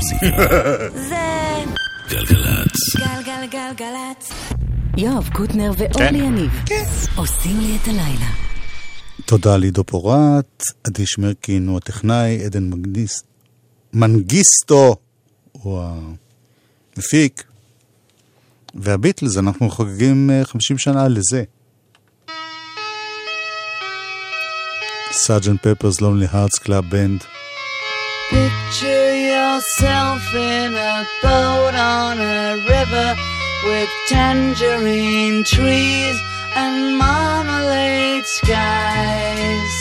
המוזיקה. זה גלגלצ. גלגלגלגלצ. יואב קוטנר ואורלי יניב עושים לי את הלילה. תודה לידו פורט, עדי שמרקין הוא הטכנאי, עדן מגניס... מנגיסטו הוא המפיק, והביטלס, אנחנו חוגגים אה, 50 שנה לזה. סארג'נט פפרס לונלי הארטס קלאב בנד. Picture yourself in a boat on a river with tangerine trees and marmalade skies.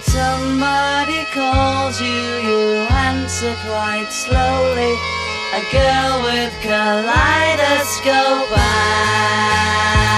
Somebody calls you, you answer quite slowly. A girl with kaleidoscope eyes.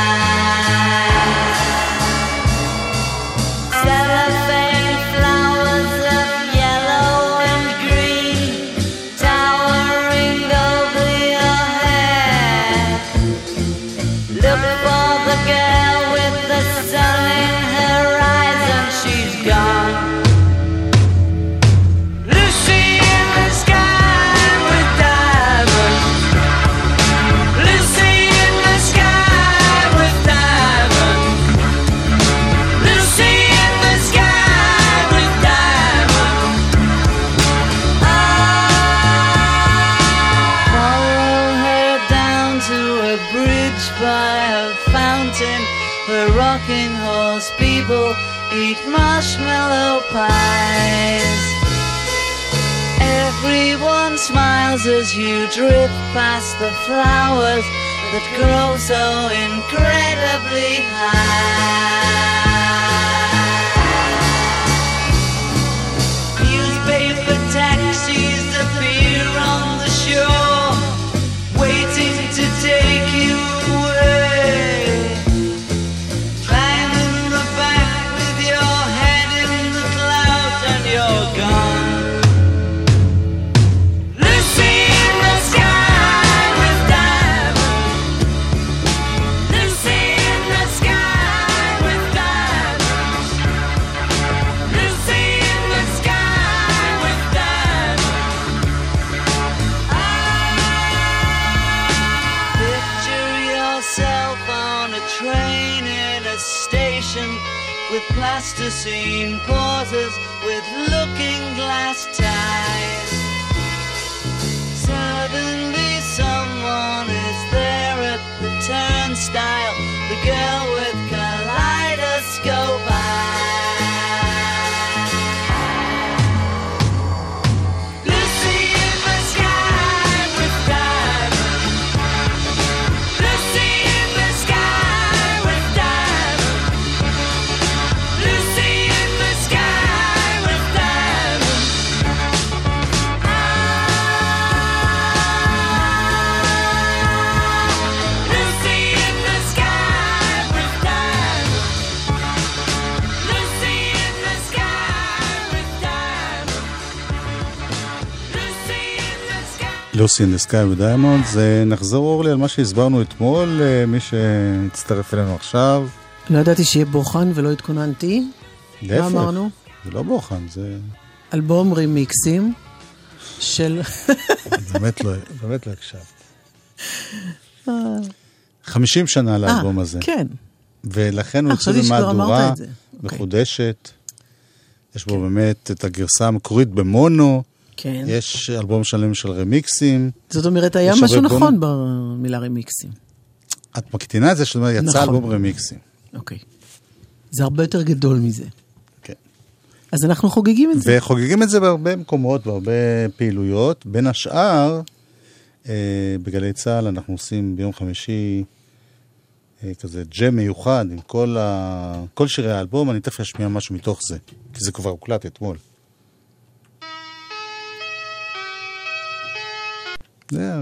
Smiles as you drift past the flowers that grow so incredibly high. Lucy in the Sky with Diamonds, זה נחזור אורלי על מה שהסברנו אתמול, אה, מי שהצטרף אלינו עכשיו. לא ידעתי שיהיה בוחן ולא התכוננתי. להפך, מה אמרנו? זה לא בוחן, זה אלבום רימיקסים של... באמת לא, באמת לא הקשבת. 50 שנה לאלבום אה, הזה, כן. ולכן הוא יוצא במהדורה. מחודשת. יש בו באמת את הגרסה המקורית במונו, כן. יש אלבום שלם של רמיקסים. זאת אומרת, היה משהו הרבה בום- נכון במילה רימיקסים. את מקטינה את זה, זאת אומרת, יצא נכון. אלבום רמיקסים. אוקיי. זה הרבה יותר גדול מזה. כן. אז אנחנו חוגגים את זה. וחוגגים את זה בהרבה מקומות, בהרבה פעילויות. בין השאר, אה, בגלי צה"ל אנחנו עושים ביום חמישי אה, כזה ג'ם מיוחד עם כל, ה... כל שירי האלבום, אני תכף אשמיע משהו מתוך זה, כי זה כבר הוקלט אתמול. זהו.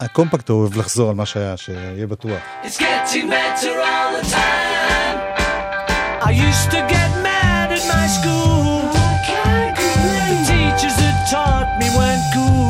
הקומפקט אוהב לחזור על מה שהיה, שיהיה בטוח. It's getting better all the time. I used to get mad at my school. The teachers that taught me weren't cool.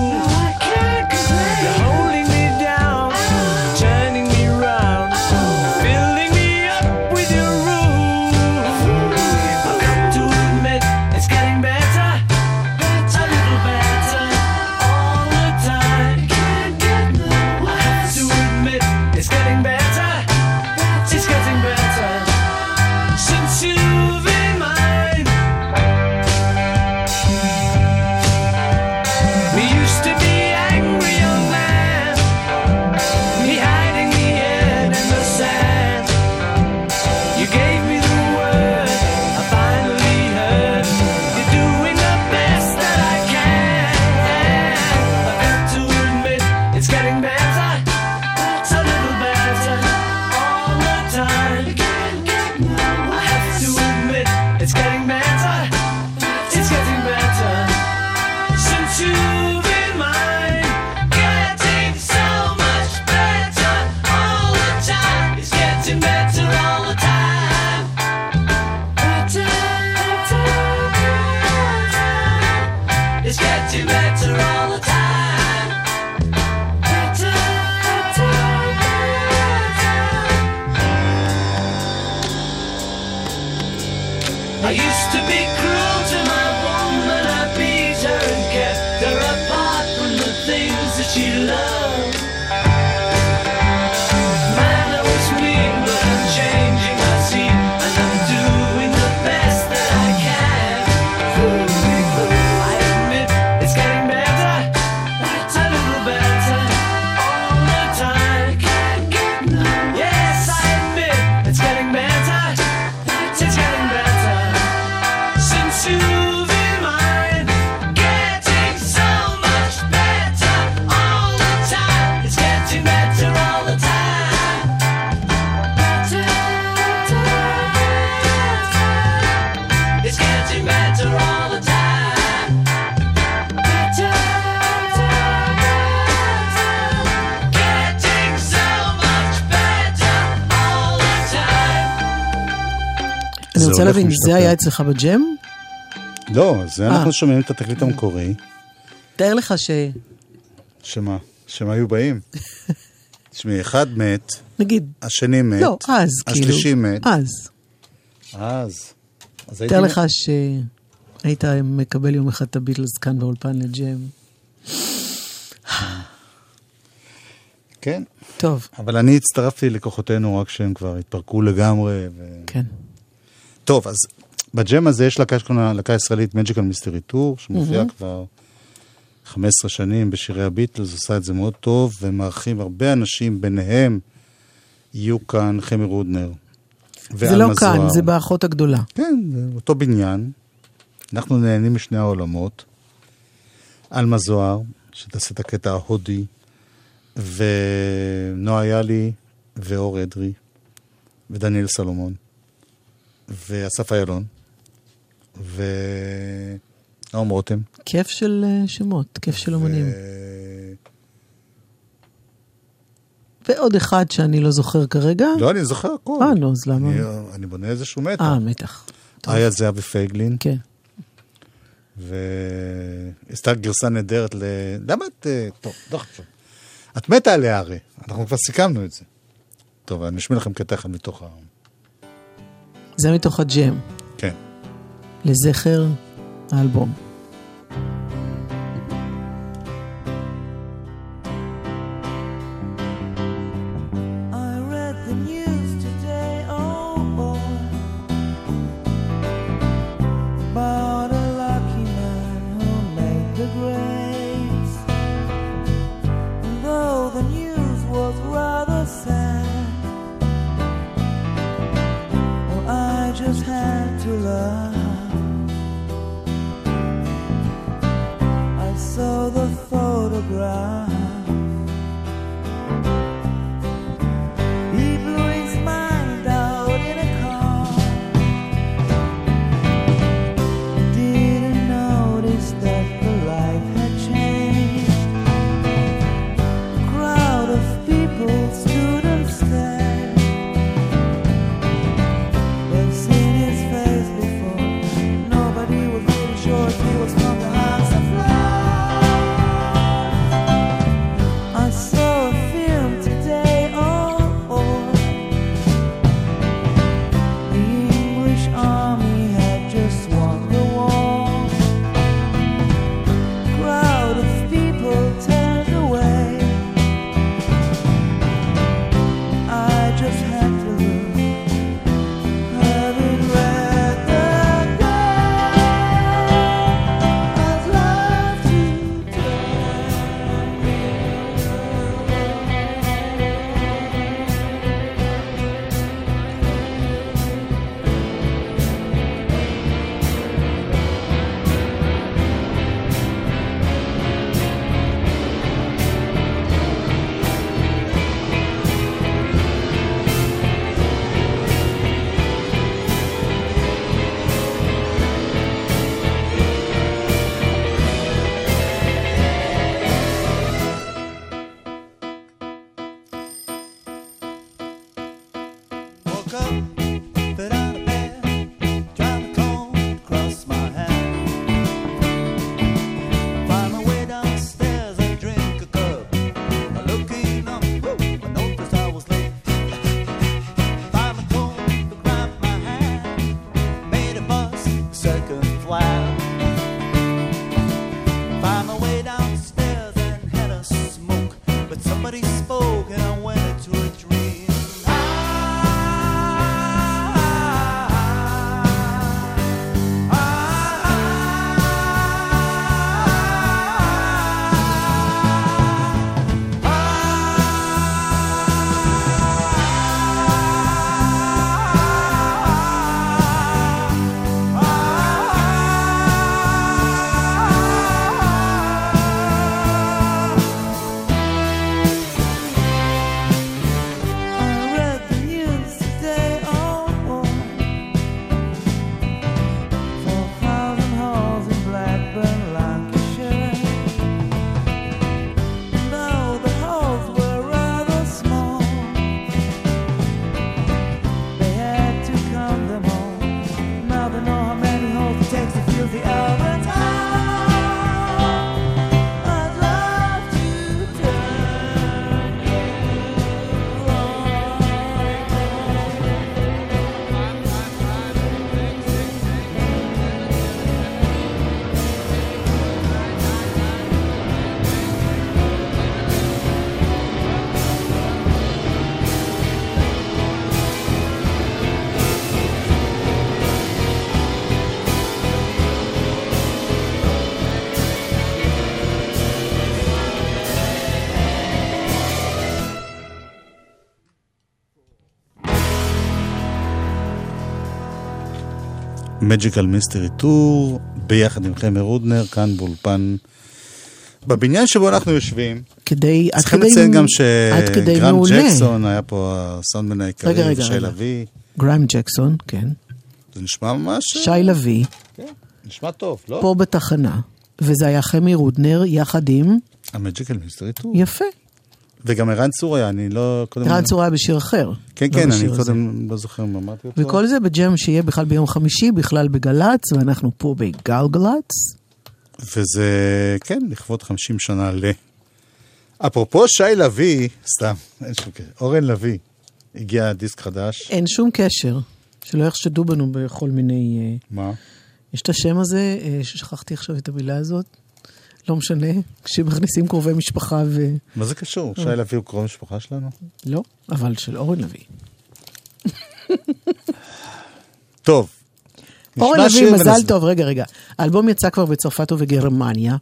הולך רוצה להבין. זה היה אצלך בג'ם? לא, זה אה. אנחנו שומעים את התקליט המקורי, תאר לך ש... שמה? שהם היו באים. תשמעי, אחד מת, נגיד, השני מת, לא, אז כאילו. השלישי מת. אז. אז. אז תאר. לך שהיית מקבל יום אחד את הביטלס כאן באולפן לג'ם. כן, טוב, אבל אני הצטרפתי לכוחותינו רק כשהם כבר התפרקו לגמרי. ו... כן. טוב, אז בג'ם הזה יש להקה שקוראים לה להקה ישראלית Magical Mystery Tour, שמופיעה כבר 15 שנים בשירי הביטלס, עושה את זה מאוד טוב, ומארחים הרבה אנשים, ביניהם יהיו כאן חמי רודנר. זה לא כאן. זה באחות הגדולה. כן, זה אותו בניין. אנחנו נהנים משני העולמות. עלמה זוהר, שתעשה את הקטע ההודי, ונועה יאלי, ואור אדרי, ודניאל סלומון, ואסף איילון, ונועם רותם. כיף של אה, שמות, כיף של אומנים. ועוד אחד שאני לא זוכר כרגע. לא, אני זוכר הכל. אה, נו, אז למה? אני, אני בונה איזשהו מתח. אה, מתח. טוב. איה זהבי פייגלין, כן. ועשתה גרסה נהדרת ל... למה את... אה, טוב, לא חשוב. את מתה עליה הרי, אנחנו כבר סיכמנו את זה. טוב, אני אשמיע לכם קטע אחד מתוך ה... זה מתוך הג'ם, כן. לזכר האלבום. Magical Mystery Tour, ביחד עם חמר רודנר, כאן באולפן, בבניין שבו אנחנו יושבים. כדי, צריכים כדי, לציין גם שגרם. ג'קסון היה פה הסאונדמן העיקרי, רגע, ושי רגע. לביא. גרם ג'קסון, כן. זה נשמע ממש... שי לביא, כן, נשמע טוב, לא? פה בתחנה. וזה היה חמי רודנר יחד עם, המג'יקל מיסטרי טור. יפה. וגם ערן צור היה, אני לא... קודם... ערן צור היה בשיר אחר. כן, לא כן, אני. קודם לא זוכר אם אמרתי אותו. וכל זה בג'ם שיהיה בכלל ביום חמישי, בכלל בגל"צ, ואנחנו פה בגלגלצ. וזה, כן, לכבוד 50 שנה ל... אפרופו שי לביא, סתם, אין שום קשר, אורן לביא, הגיע דיסק חדש. אין שום קשר, שלא יחשדו בנו בכל מיני... אה, מה? יש את השם הזה, אה, ששכחתי עכשיו את המילה הזאת, לא משנה, כשמכניסים קרובי משפחה ו... מה זה קשור? שי לביא הוא קרוב משפחה שלנו? לא, אבל של אורן לביא. טוב. אורן לביא, מזל טוב, רגע, רגע. האלבום יצא כבר בצרפת ובגרמניה,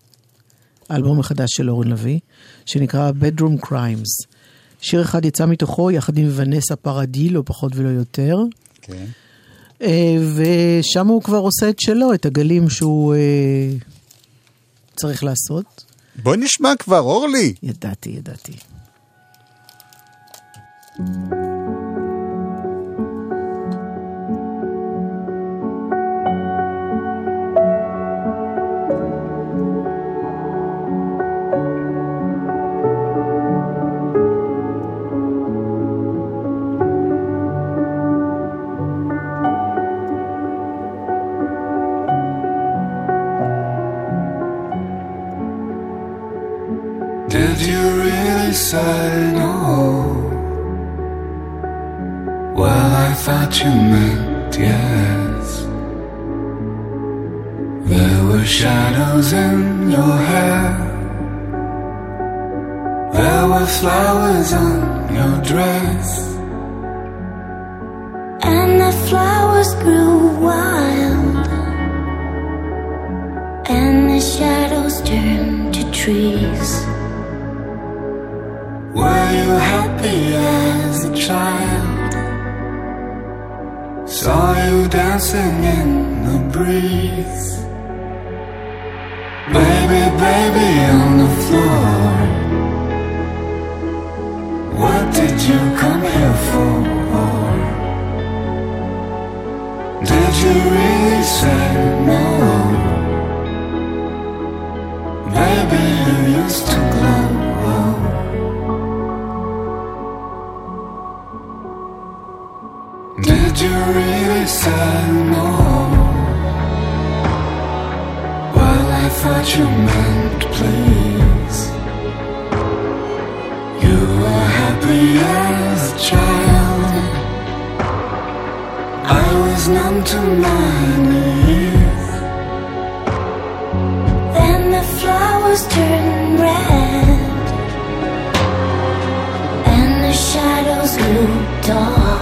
האלבום החדש של אורן לביא, שנקרא Bedroom Crimes. שיר אחד יצא מתוכו יחד עם ונסה פרדי, לא פחות ולא יותר. כן. אה, ושם הוא כבר עושה את שלו, את הגלים שהוא אה, צריך לעשות. בואי נשמע כבר, אורלי. ידעתי, ידעתי. Did numb to my knees. Then the flowers turned red, and the shadows grew dark.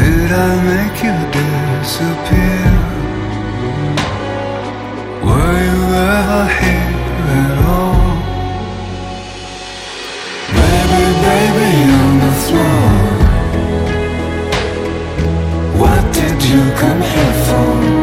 Did I make you disappear? Were you ever here come here for?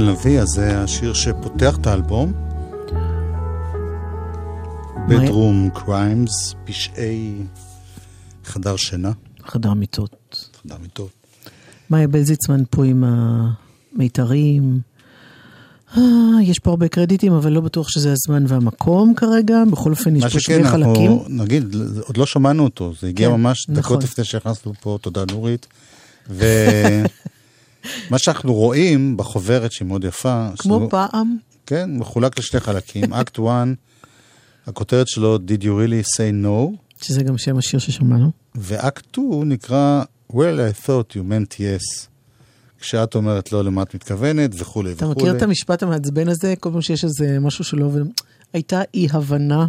אורן לביא, אז זה השיר שפותח את האלבום. Bedroom Crimes, פשעי חדר שינה, חדר מיטות. חדר מיטות. מאיה בלזיצמן פה עם המיתרים. אה, יש פה הרבה קרדיטים, אבל לא בטוח שזה הזמן והמקום כרגע. בכל אופן, יש מה פה שכן, שני חלקים. אנחנו נגיד, עוד לא שמענו אותו, זה הגיע כן, ממש נכון. דקות לפני שנכנסנו פה, תודה נורית. ומה שאנחנו רואים בחוברת שהיא מאוד יפה, כמו שהוא- פעם. כן, מחולק לשני חלקים, אקט 1, הכותרת שלו, Did you really say no? שזה גם שם השיר ששמענו. ואקט 2 נקרא Well, I thought you meant yes. כשאת אומרת לא, למה את מתכוונת, וכולי אתה וכולי. מכיר את המשפט המעצבן הזה? כל פעם שיש איזה משהו שלא. הייתה אי הבנה.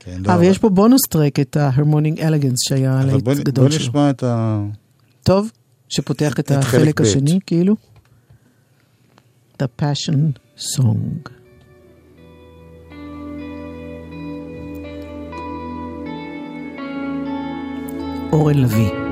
כן, לא, אה, אבל- ויש פה בונוס טרק, את ה-Harmoning Elegance שהיה אבל להיט בוא, גדול בוא שלו. נשמע את ה... טוב, שפותח את את חלק החלק. השני, כאילו. The Passion Song. אורן לביא.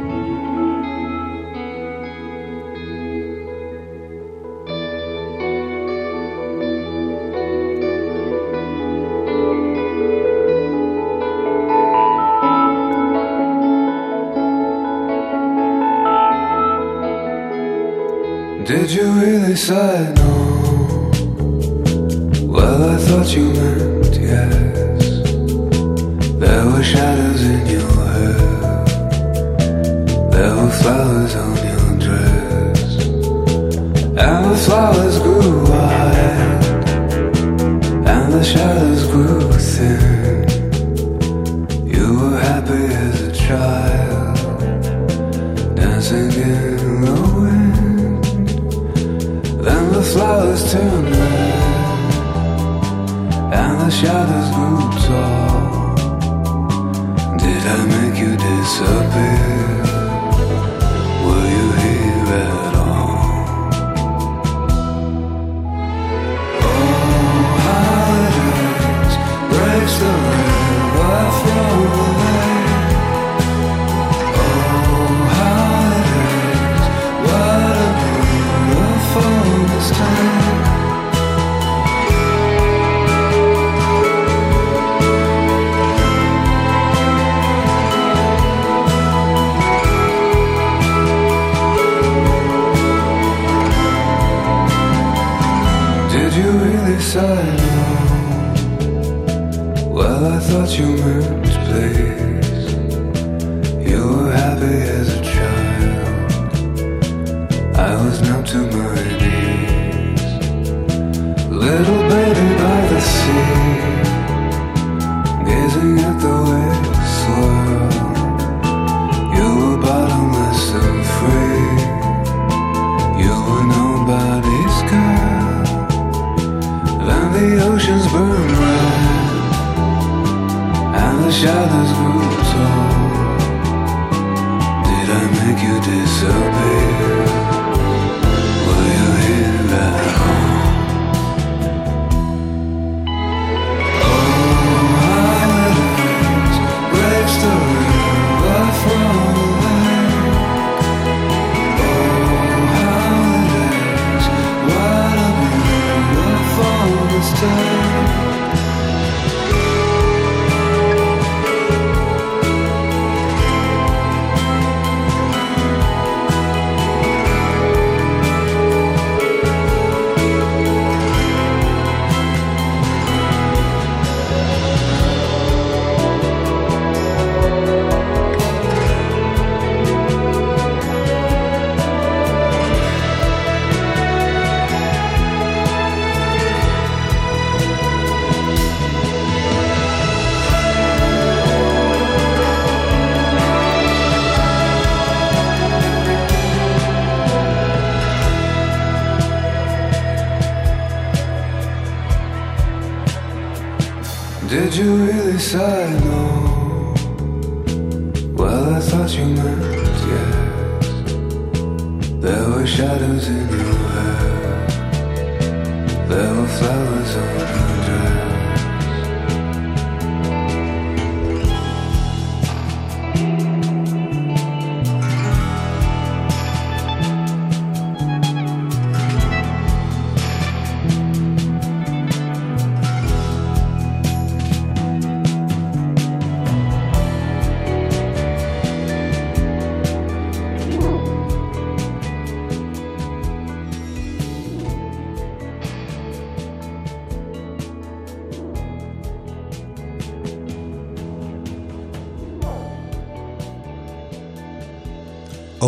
Did you really say no? Well, I thought you meant yes. There were shadows in your hair. There were flowers on your dress. And the flowers grew wide. And the shadows grew thin. Shadows grew tall. Did I make you disappear?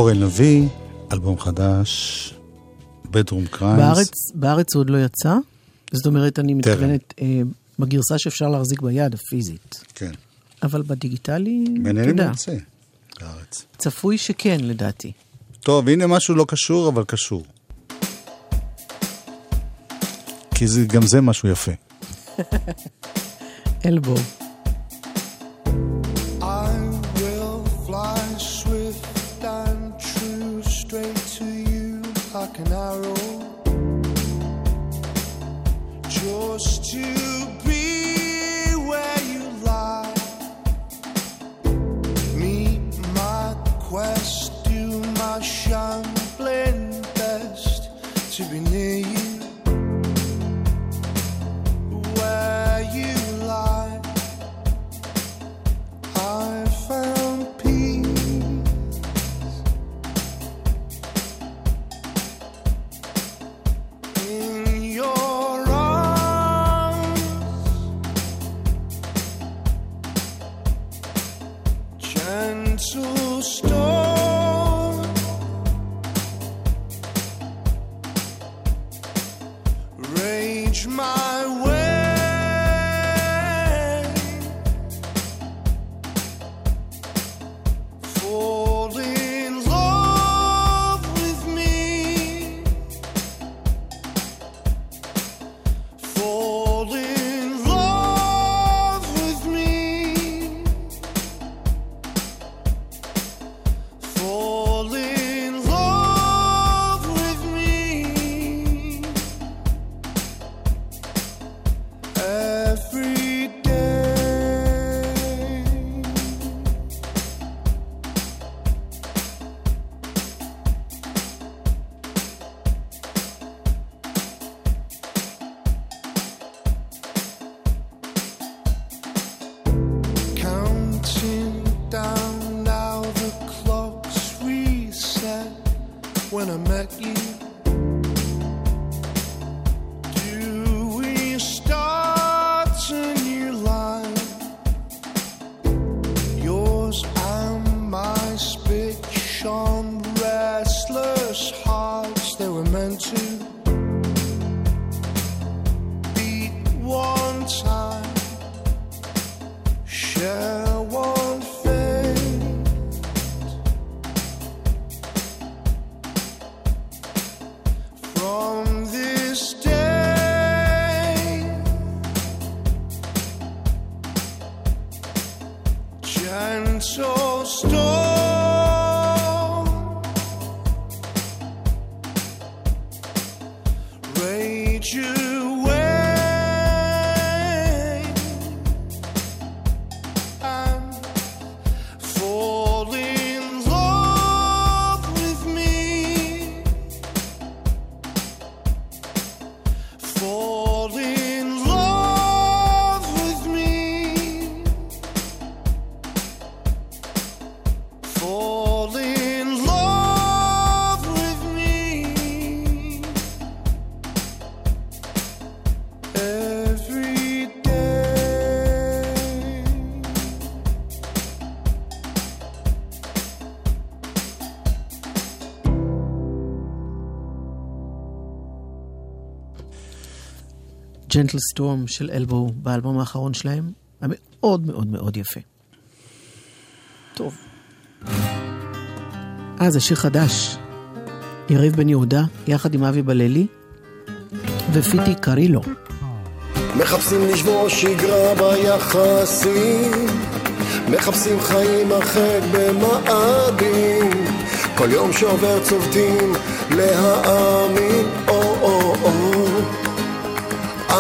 אורן לביא, אלבום חדש, בדרום קריימס. בארץ, בארץ הוא עוד לא יצא, זאת אומרת, אני מתכוונת אה, בגרסה שאפשר להחזיק ביד, הפיזית. כן. אבל בדיגיטלי, מעניין אם יוצא לארץ. צפוי שכן, לדעתי. טוב, הנה משהו לא קשור, אבל קשור. כי זה, גם זה משהו יפה. אלבו. ג'נטל סטורם של אלבו באלבום האחרון שלהם, המאוד מאוד מאוד יפה. טוב. אה, זה שיר חדש. יריב בן יהודה, יחד עם אבי בללי, ופיטי קרילו. מחפשים לשבור שגרה ביחסים, מחפשים חיים הרחק במאדים, כל יום שעובר צובטים להאמין,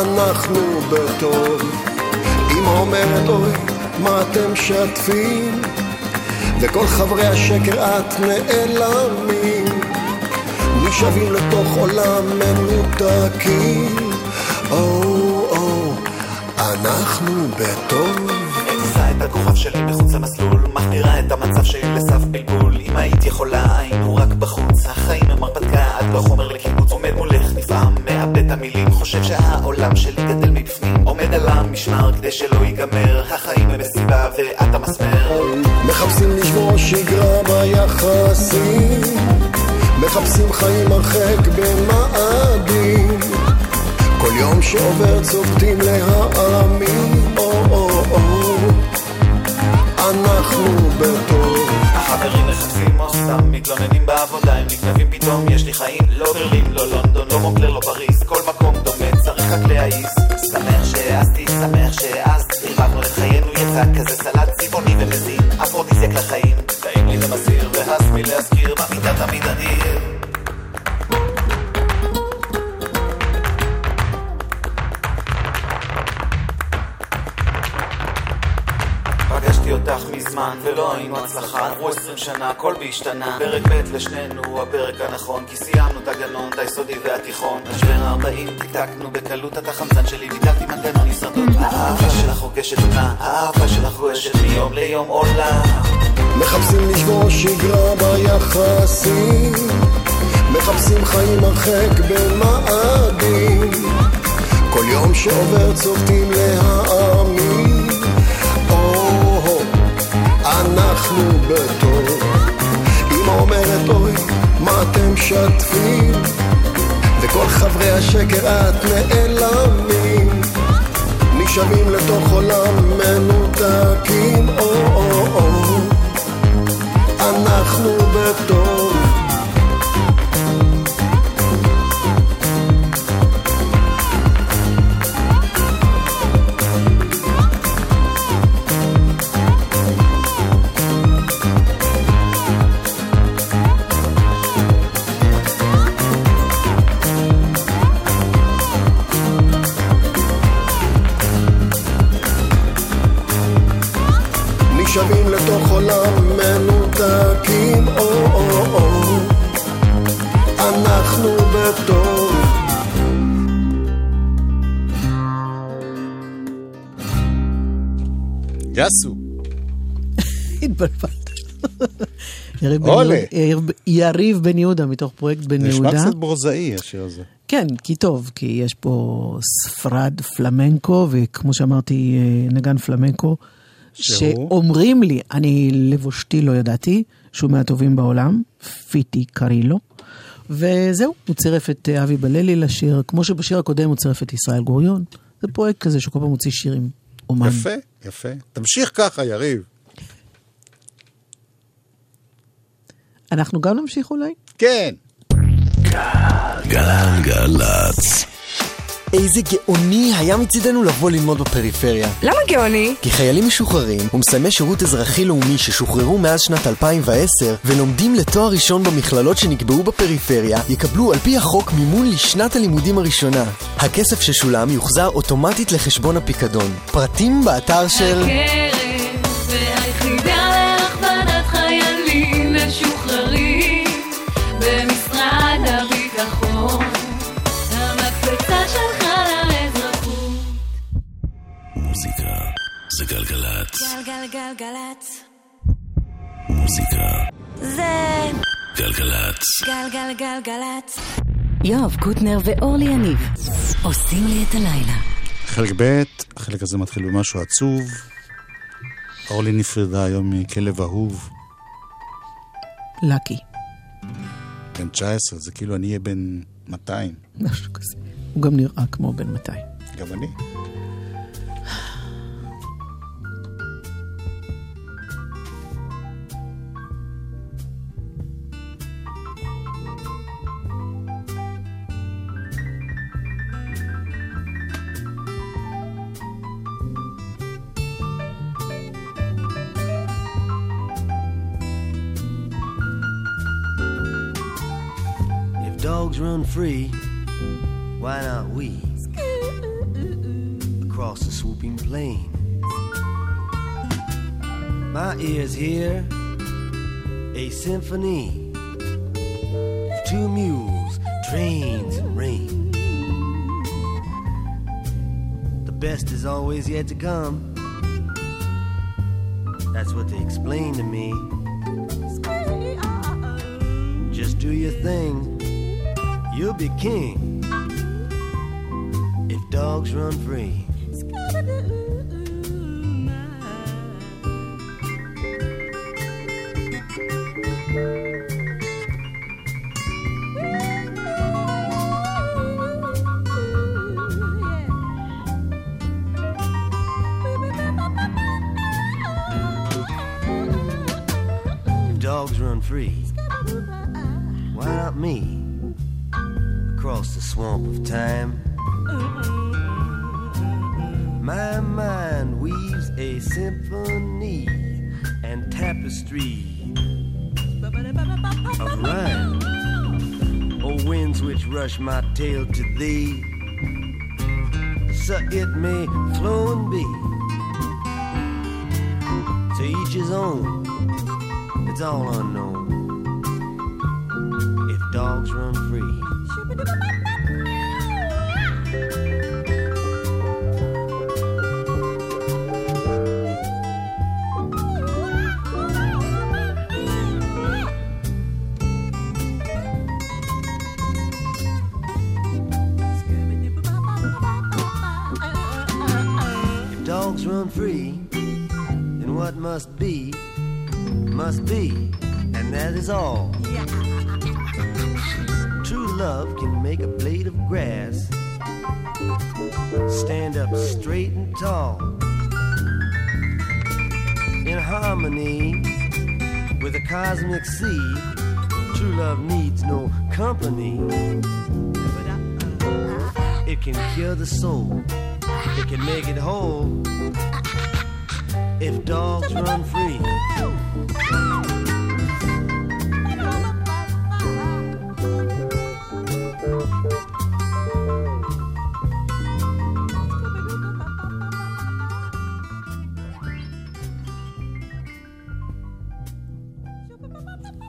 אנחנו בטוב. אמא אומרת אוי, מה אתם שתפים? וכל חברי השקר את נעלמים, נשאבים לתוך עולם מנותקים. או, או, אנחנו בטוב. מזיזה את הכוכב שלי מחוץ למסלול מחמירה את המצב שלי לסף בלבול אם היית יכולה היינו רק בחוץ החיים חושב שהעולם שלי גדל מבפנים. עומד על המשמר כדי שלא ייגמר. החיים הם מסיבה ואת המסמר. מחפשים לשבור שגרה ביחסים. חיים הרחק במאדים כל יום שעובר צובטים להאמין או או או. אנחנו בתור. החברים מחפשים או סתם מתלוננים בעבודה. הם נגנבים פתאום. יש לי חיים לא ברלין, לא לונדון, לא מונקלר, לא פריז. כל מקום רק להעיז שמח שהעזתי, שמח שהעזת. ערבבנו את חיינו יצא כזה סלט צבעוני ומזין. אפרודיסק לחיים. טעים לי ומסיר והס מלהזכיר במידה תמיד אדיר מזמן ולא היינו הצלחה. עברו עשרים שנה הכל בהשתנה. פרק ב' לשנינו הפרק הנכון כי סיימנו את הגנון את היסודי והתיכון. משבר הארבעים טקטקנו בקלות את החמצן שלי ביטלתי מנגנון הישרדות. האהבה שלך רוגשת עונה האהבה שלך גועשת מיום ליום עולה. מחפשים לשבור שגרה ביחסים. מחפשים חיים הרחק במאדים. כל יום שעובר צובטים להאמין אנחנו בתור. אמא אומרת אוי מה אתם משתפים וכל חברי השקר את נעלמים. נשאבים לתוך עולם מנותקים. או או או. אנחנו בטוב התבלבלת. יריב בן. יהודה- יהודה מתוך פרויקט בן זה נשמע יהודה. קצת ברוזאי השיר הזה. כן, כי טוב, כי יש פה ספרד פלמנקו, וכמו שאמרתי, אה, נגן פלמנקו? שאומרים לי, אני לבושתי לא ידעתי, שהוא מהטובים בעולם, פיטי קרילו, וזהו, הוא צירף את אה, אבי בללי לשיר, כמו שבשיר הקודם הוא צירף את ישראל גוריון. זה פרויקט כזה שכל פעם מוציא שירים. אומן. יפה, יפה. תמשיך ככה, יריב. אנחנו גם נמשיך אולי? כן. גלגלצ. איזה גאוני היה מצידנו לבוא ללמוד בפריפריה. למה גאוני? כי חיילים משוחררים ומסיימי שירות אזרחי-לאומי ששוחררו מאז שנת 2010 ולומדים לתואר ראשון במכללות שנקבעו בפריפריה יקבלו על פי החוק מימון לשנת הלימודים הראשונה. הכסף ששולם יוחזר אוטומטית לחשבון הפיקדון. פרטים באתר של... הקרן והיחידה זה גלגלצ. גלגלגלגלצ. מוזיקה זה גלגלצ. גלגלגלגלצ. יואב קוטנר ואורלי יניב עושים לי את הלילה. חלק ב', החלק הזה מתחיל במשהו עצוב. אורלי נפרדה היום מכלב אהוב, לקי. בן 19, זה כאילו אני אהיה בן 200. משהו כזה. הוא גם נראה כמו בן 200. גם אני. Free, why not we? Across the swooping plain. My ears hear a symphony of two mules, trains, and rain. The best is always yet to come. That's what they explain to me. Just do your thing, you'll be king. If dogs run free. Symphony and tapestry of rhyme. O winds which rush my tale to thee, so it may flow and be. To each his own, it's all unknown. If dogs run free. Must be, must be, and that is all. True love can make a blade of grass stand up straight and tall in harmony with the cosmic sea. True love needs no company. It can cure the soul. It can make it whole. If dogs run free.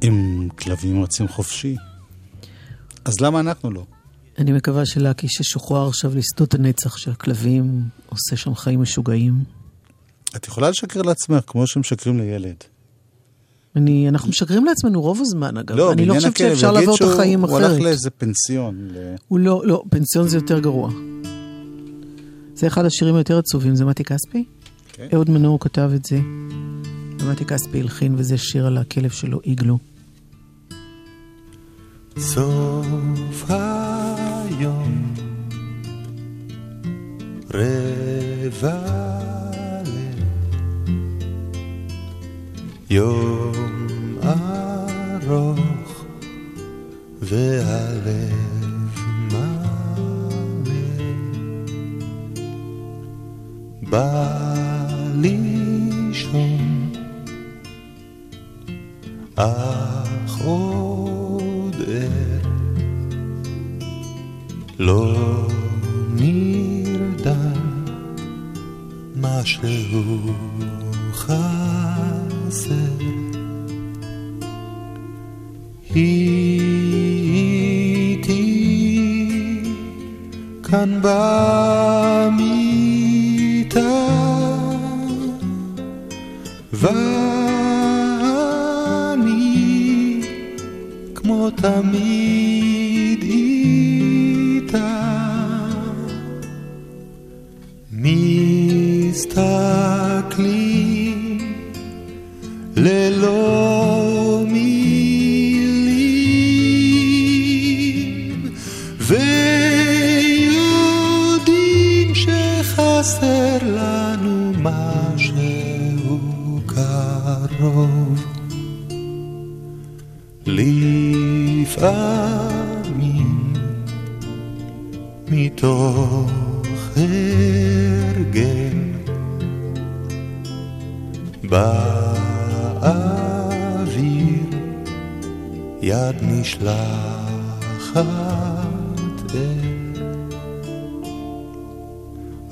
אם כלבים רצים חופשי, אז למה אנחנו לא? אני מקווה שלקי ששוחרר עכשיו לשדות הנצח של הכלבים, עושה שם חיים משוגעים. את יכולה לשקר לעצמך כמו שמשקרים לילד. אני, אנחנו משקרים לעצמנו רוב הזמן, אגב. לא, אני לא חושבת שאפשר לעבור את החיים הוא הלך אחרת. לאיזה פנסיון. ל- הוא לא, לא, פנסיון זה יותר גרוע. זה אחד השירים היותר עצובים, זה מתי כספי? כן. אהוד מנור כתב את זה. ומתי כספי הלחין, וזה שיר על הכלב שלו, איגלו. סוף היום רבע יום ארוך והלב מלא. בא לישון. אך עוד ער לא נרדם. משהו חסר. הייתי כאן במיטה ואני כמו תמיד לפעמים מתוך הרגל באוויר יד נשלחת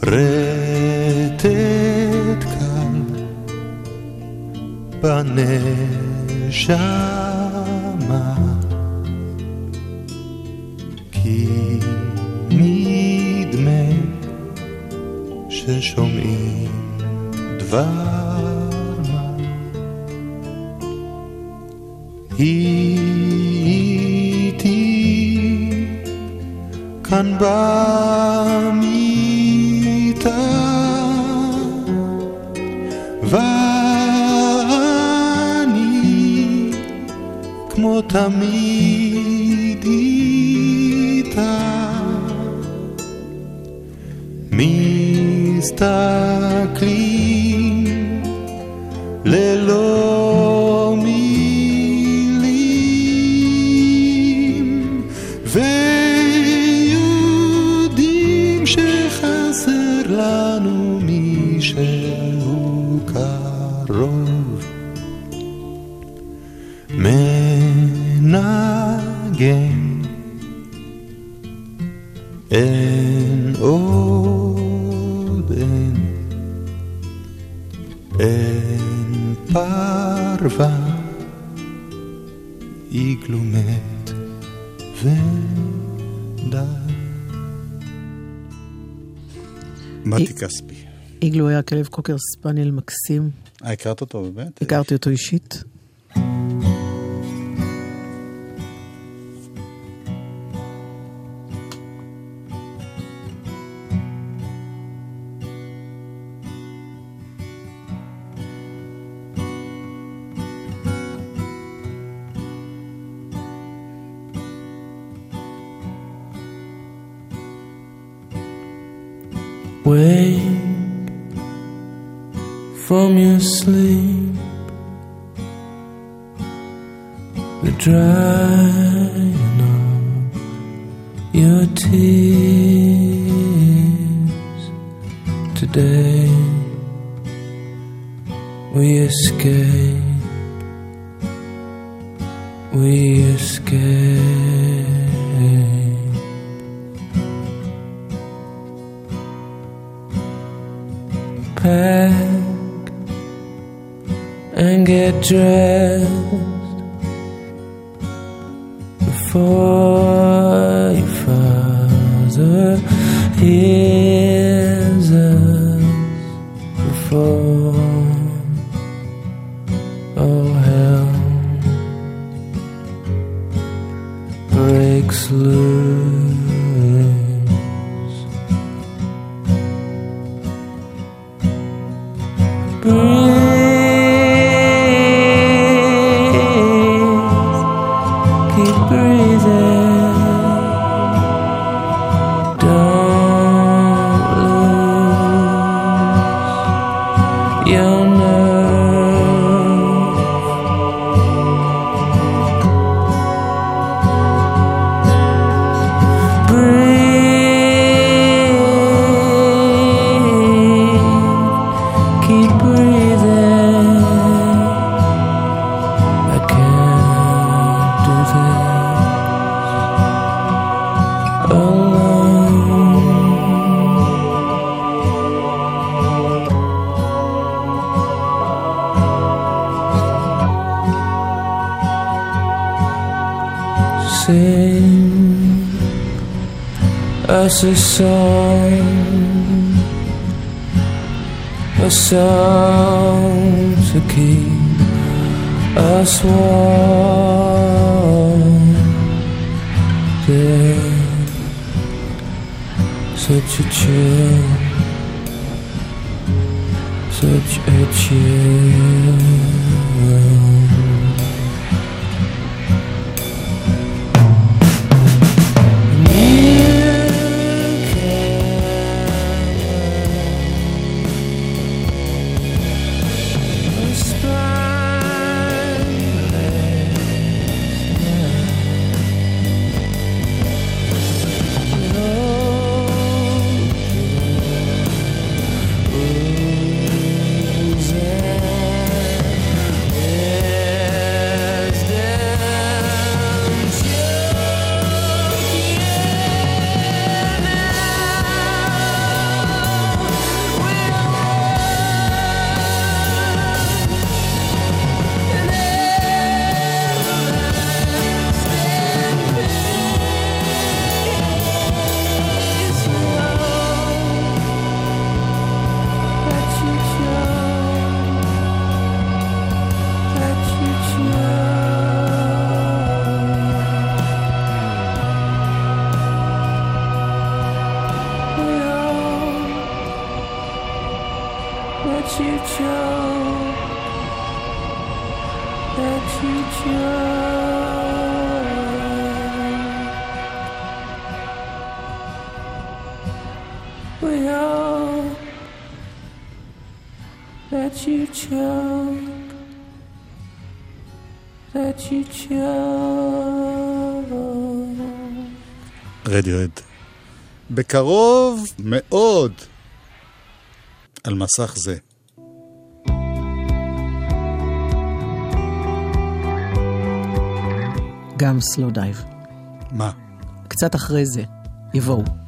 רטט קל בנשמה ששומעים דבר מה? הייתי כאן במיטה ואני כמו תמיד The. איגלו מת ודי. מתי כספי. איגלו היה כלב קוקר ספניאל מקסים, אה, הכרת אותו באמת? הכרתי אותו אישית. Sleep, the drying a song, a song to keep us warm. Such a chill, such a chill. בקרוב מאוד על מסך זה. גם סלו דייב. מה? קצת אחרי זה, יבואו.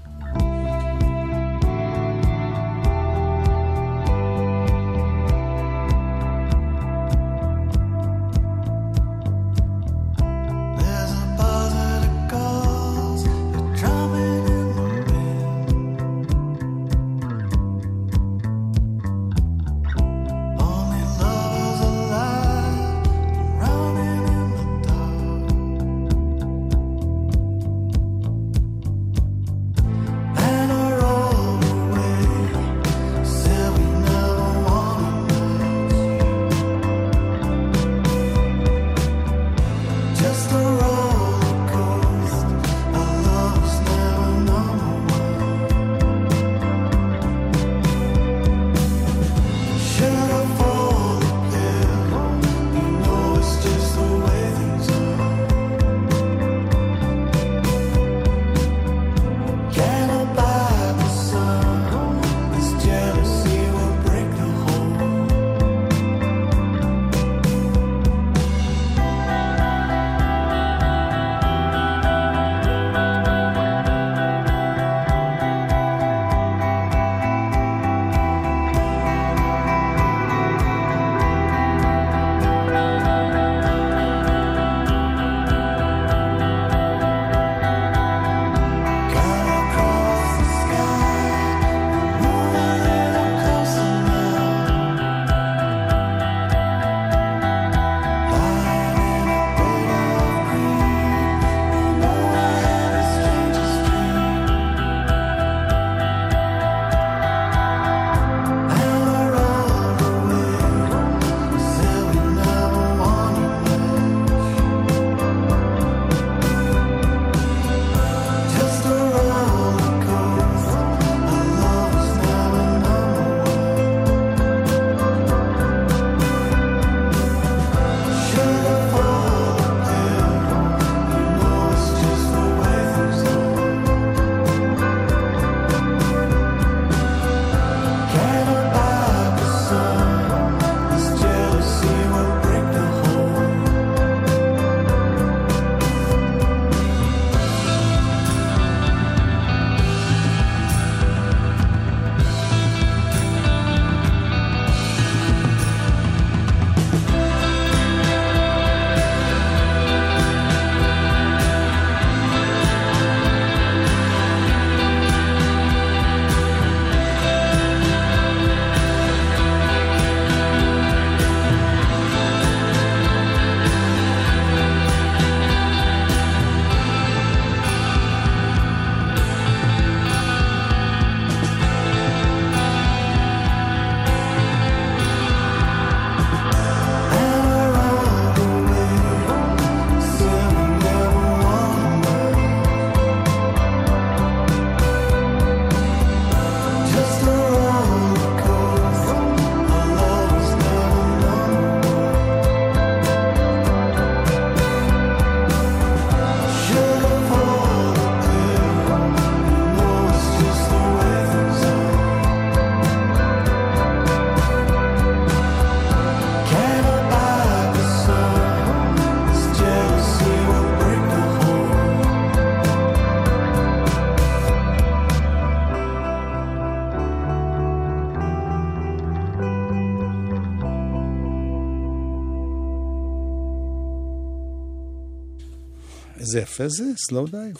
יפה זה, Slowdive.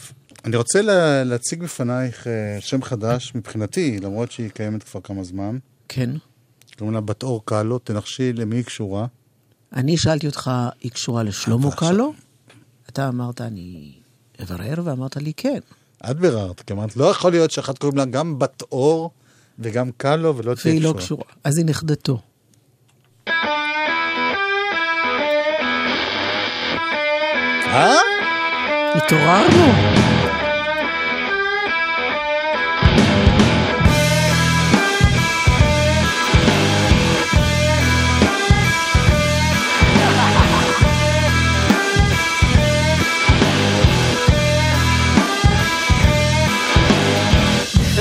אני רוצה לה, להציג בפנייך אה, שם חדש מבחינתי, למרות שהיא קיימת כבר כמה זמן. כן. קוראים לה בת אור קלו, תנחשי למי היא קשורה. אני שאלתי אותך, היא קשורה לשלמה קלו? אתה אמרת, אני אברר, ואמרת לי, כן. את ביררת, כי אמרת, לא יכול להיות שאחת קוראים לה גם בת אור וגם קלו ולא תהיה והיא קשורה. לא קשורה. אז היא נכדתו. אה? התעוררנו.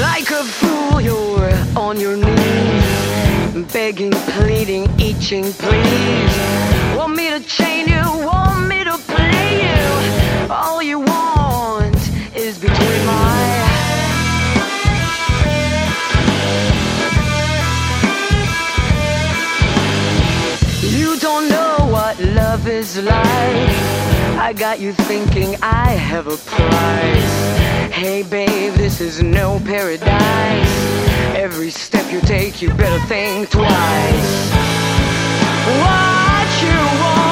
Like a fool, you're on your knees, begging, pleading, itching, please. Want me to All you want is between my You don't know what love is like. I got you thinking I have a price. Hey babe, this is no paradise. Every step you take, you better think twice. What you want?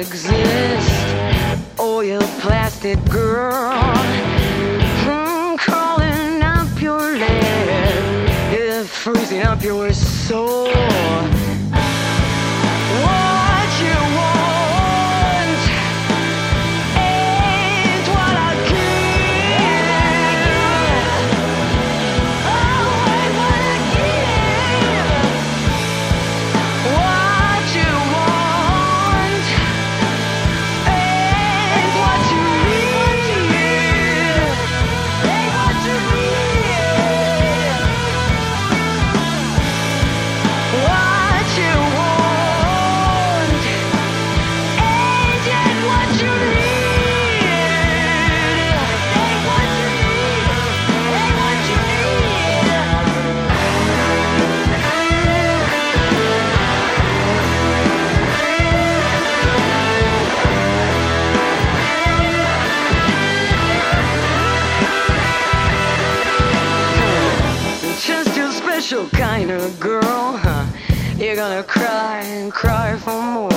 Exist. Oil plastic girl. Hmm, crawling up your leg. Yeah, freezing up your soul. Of girl, huh? You're gonna cry and cry for more.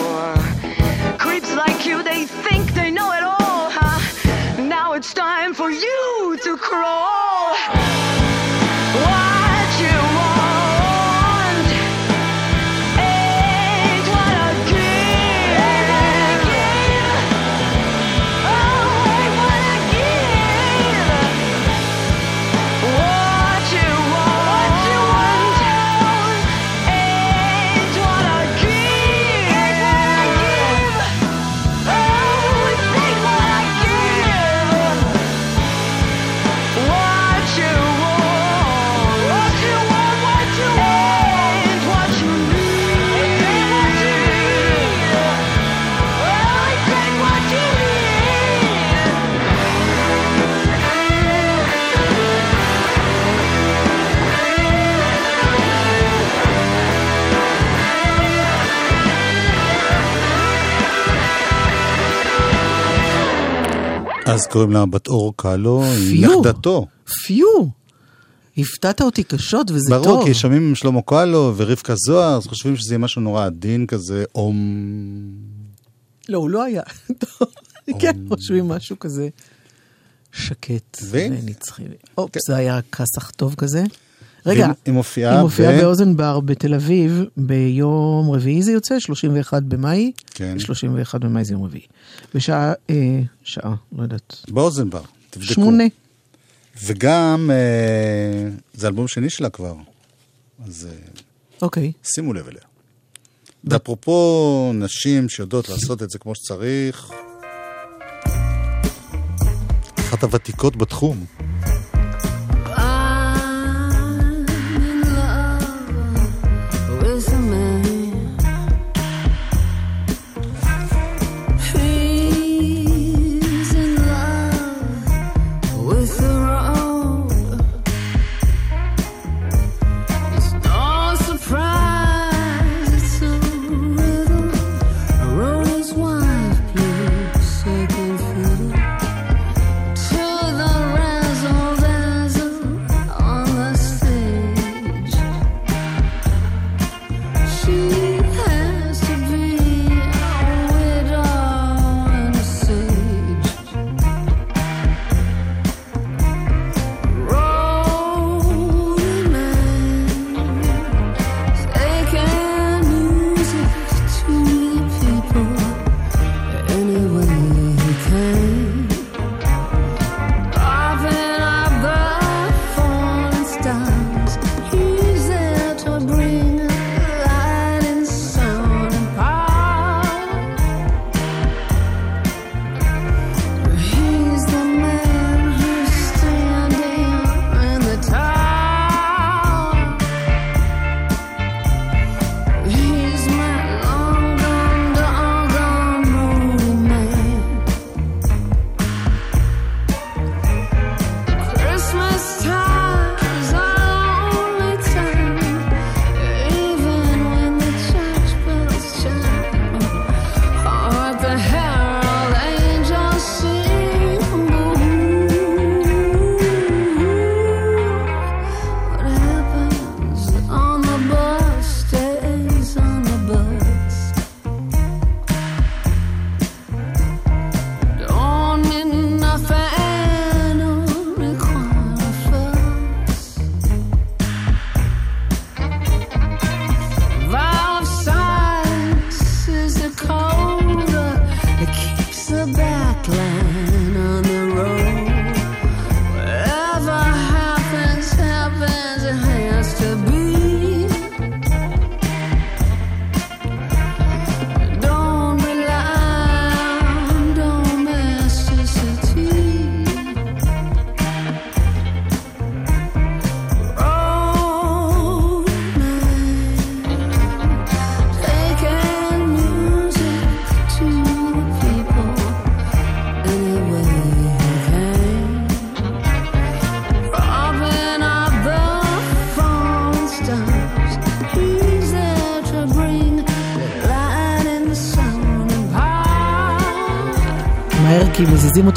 אז קוראים לה בת אור קאלו, היא. נכדתו. פיו. הפתעת אותי קשות וזה ברור, טוב. כי שומעים עם שלמה קאלו ורבקה זוהר, אז חושבים שזה יהיה משהו נורא עדין כזה, אום... לא, הוא לא היה. כן, חושבים משהו כזה שקט ונצחי. אופ, זה היה כסח טוב כזה. רגע, היא מופיעה היא מופיעה ב- באוזן בר בתל אביב ביום רביעי זה יוצא, 31 במאי. כן. 31 במאי זה יום רביעי. בשעה, אה, שעה, לא יודעת. באוזן בר, תבדקו. שמונה. וגם, אה, זה אלבום שני שלה כבר, אז אה, אוקיי. שימו לב אליה. ואפרופו נשים שיודעות לעשות את זה כמו שצריך, אחת הוותיקות בתחום.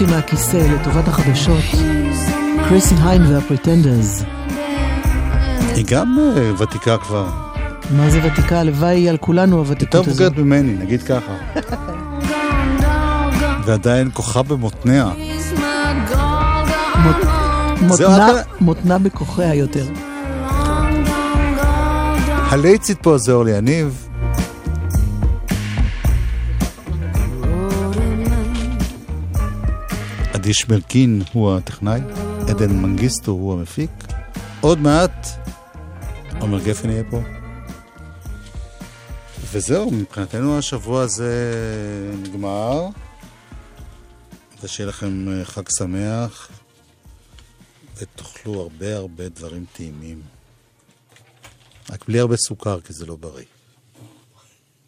אותי מהכיסא לטובת החדשות. קריסי היין והפריטנדרס. היא גם אה, ותיקה כבר. מה זה ותיקה? הלוואי היא על כולנו יותר הוותיקות הזו. מבוגרת ממני, נגיד ככה. ועדיין כוחה במותניה. מותנה בכוחיה יותר. הלייצית פה זה אורלי יניב. עדי שמרקין הוא הטכנאי, עדן מנגיסטו הוא המפיק. עוד מעט עומר גפן יהיה פה. וזהו, מבחינתנו השבוע הזה נגמר. ושיהיה לכם אה, חג שמח, ותאכלו הרבה הרבה דברים טעימים. רק בלי הרבה סוכר, כי זה לא בריא.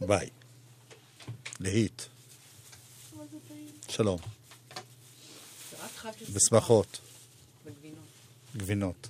ביי. להיט. שלום. בשמחות. גבינות.